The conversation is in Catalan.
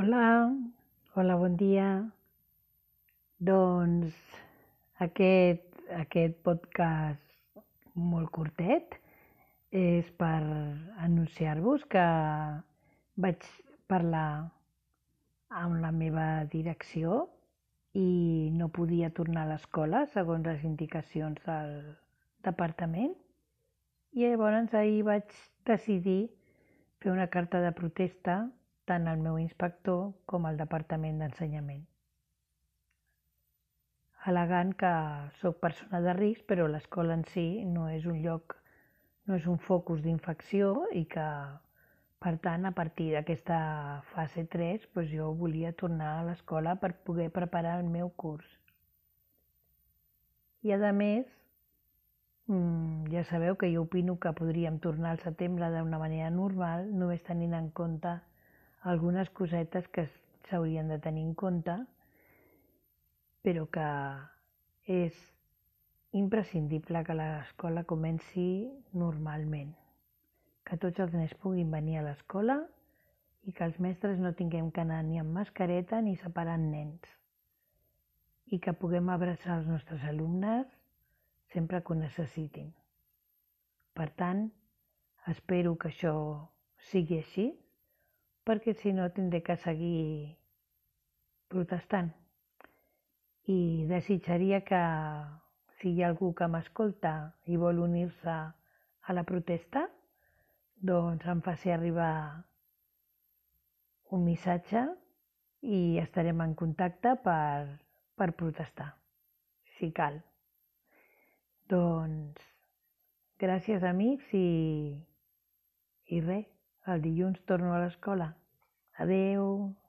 Hola, hola, bon dia. Doncs aquest, aquest podcast molt curtet és per anunciar-vos que vaig parlar amb la meva direcció i no podia tornar a l'escola segons les indicacions del departament. I llavors ahir vaig decidir fer una carta de protesta tant al meu inspector com al Departament d'Ensenyament, al·legant que sóc persona de risc però l'escola en si no és un lloc, no és un focus d'infecció i que, per tant, a partir d'aquesta fase 3, doncs jo volia tornar a l'escola per poder preparar el meu curs. I a més, mm, ja sabeu que jo opino que podríem tornar al setembre d'una manera normal, només tenint en compte algunes cosetes que s'haurien de tenir en compte, però que és imprescindible que l'escola comenci normalment, que tots els nens puguin venir a l'escola i que els mestres no tinguem que anar ni amb mascareta ni separant nens i que puguem abraçar els nostres alumnes sempre que ho necessitin. Per tant, espero que això sigui així perquè si no tindré que seguir protestant. I desitjaria que si hi ha algú que m'escolta i vol unir-se a la protesta, doncs em faci arribar un missatge i estarem en contacte per, per protestar, si cal. Doncs gràcies amics i, i res, el dilluns torno a l'escola. Adeu.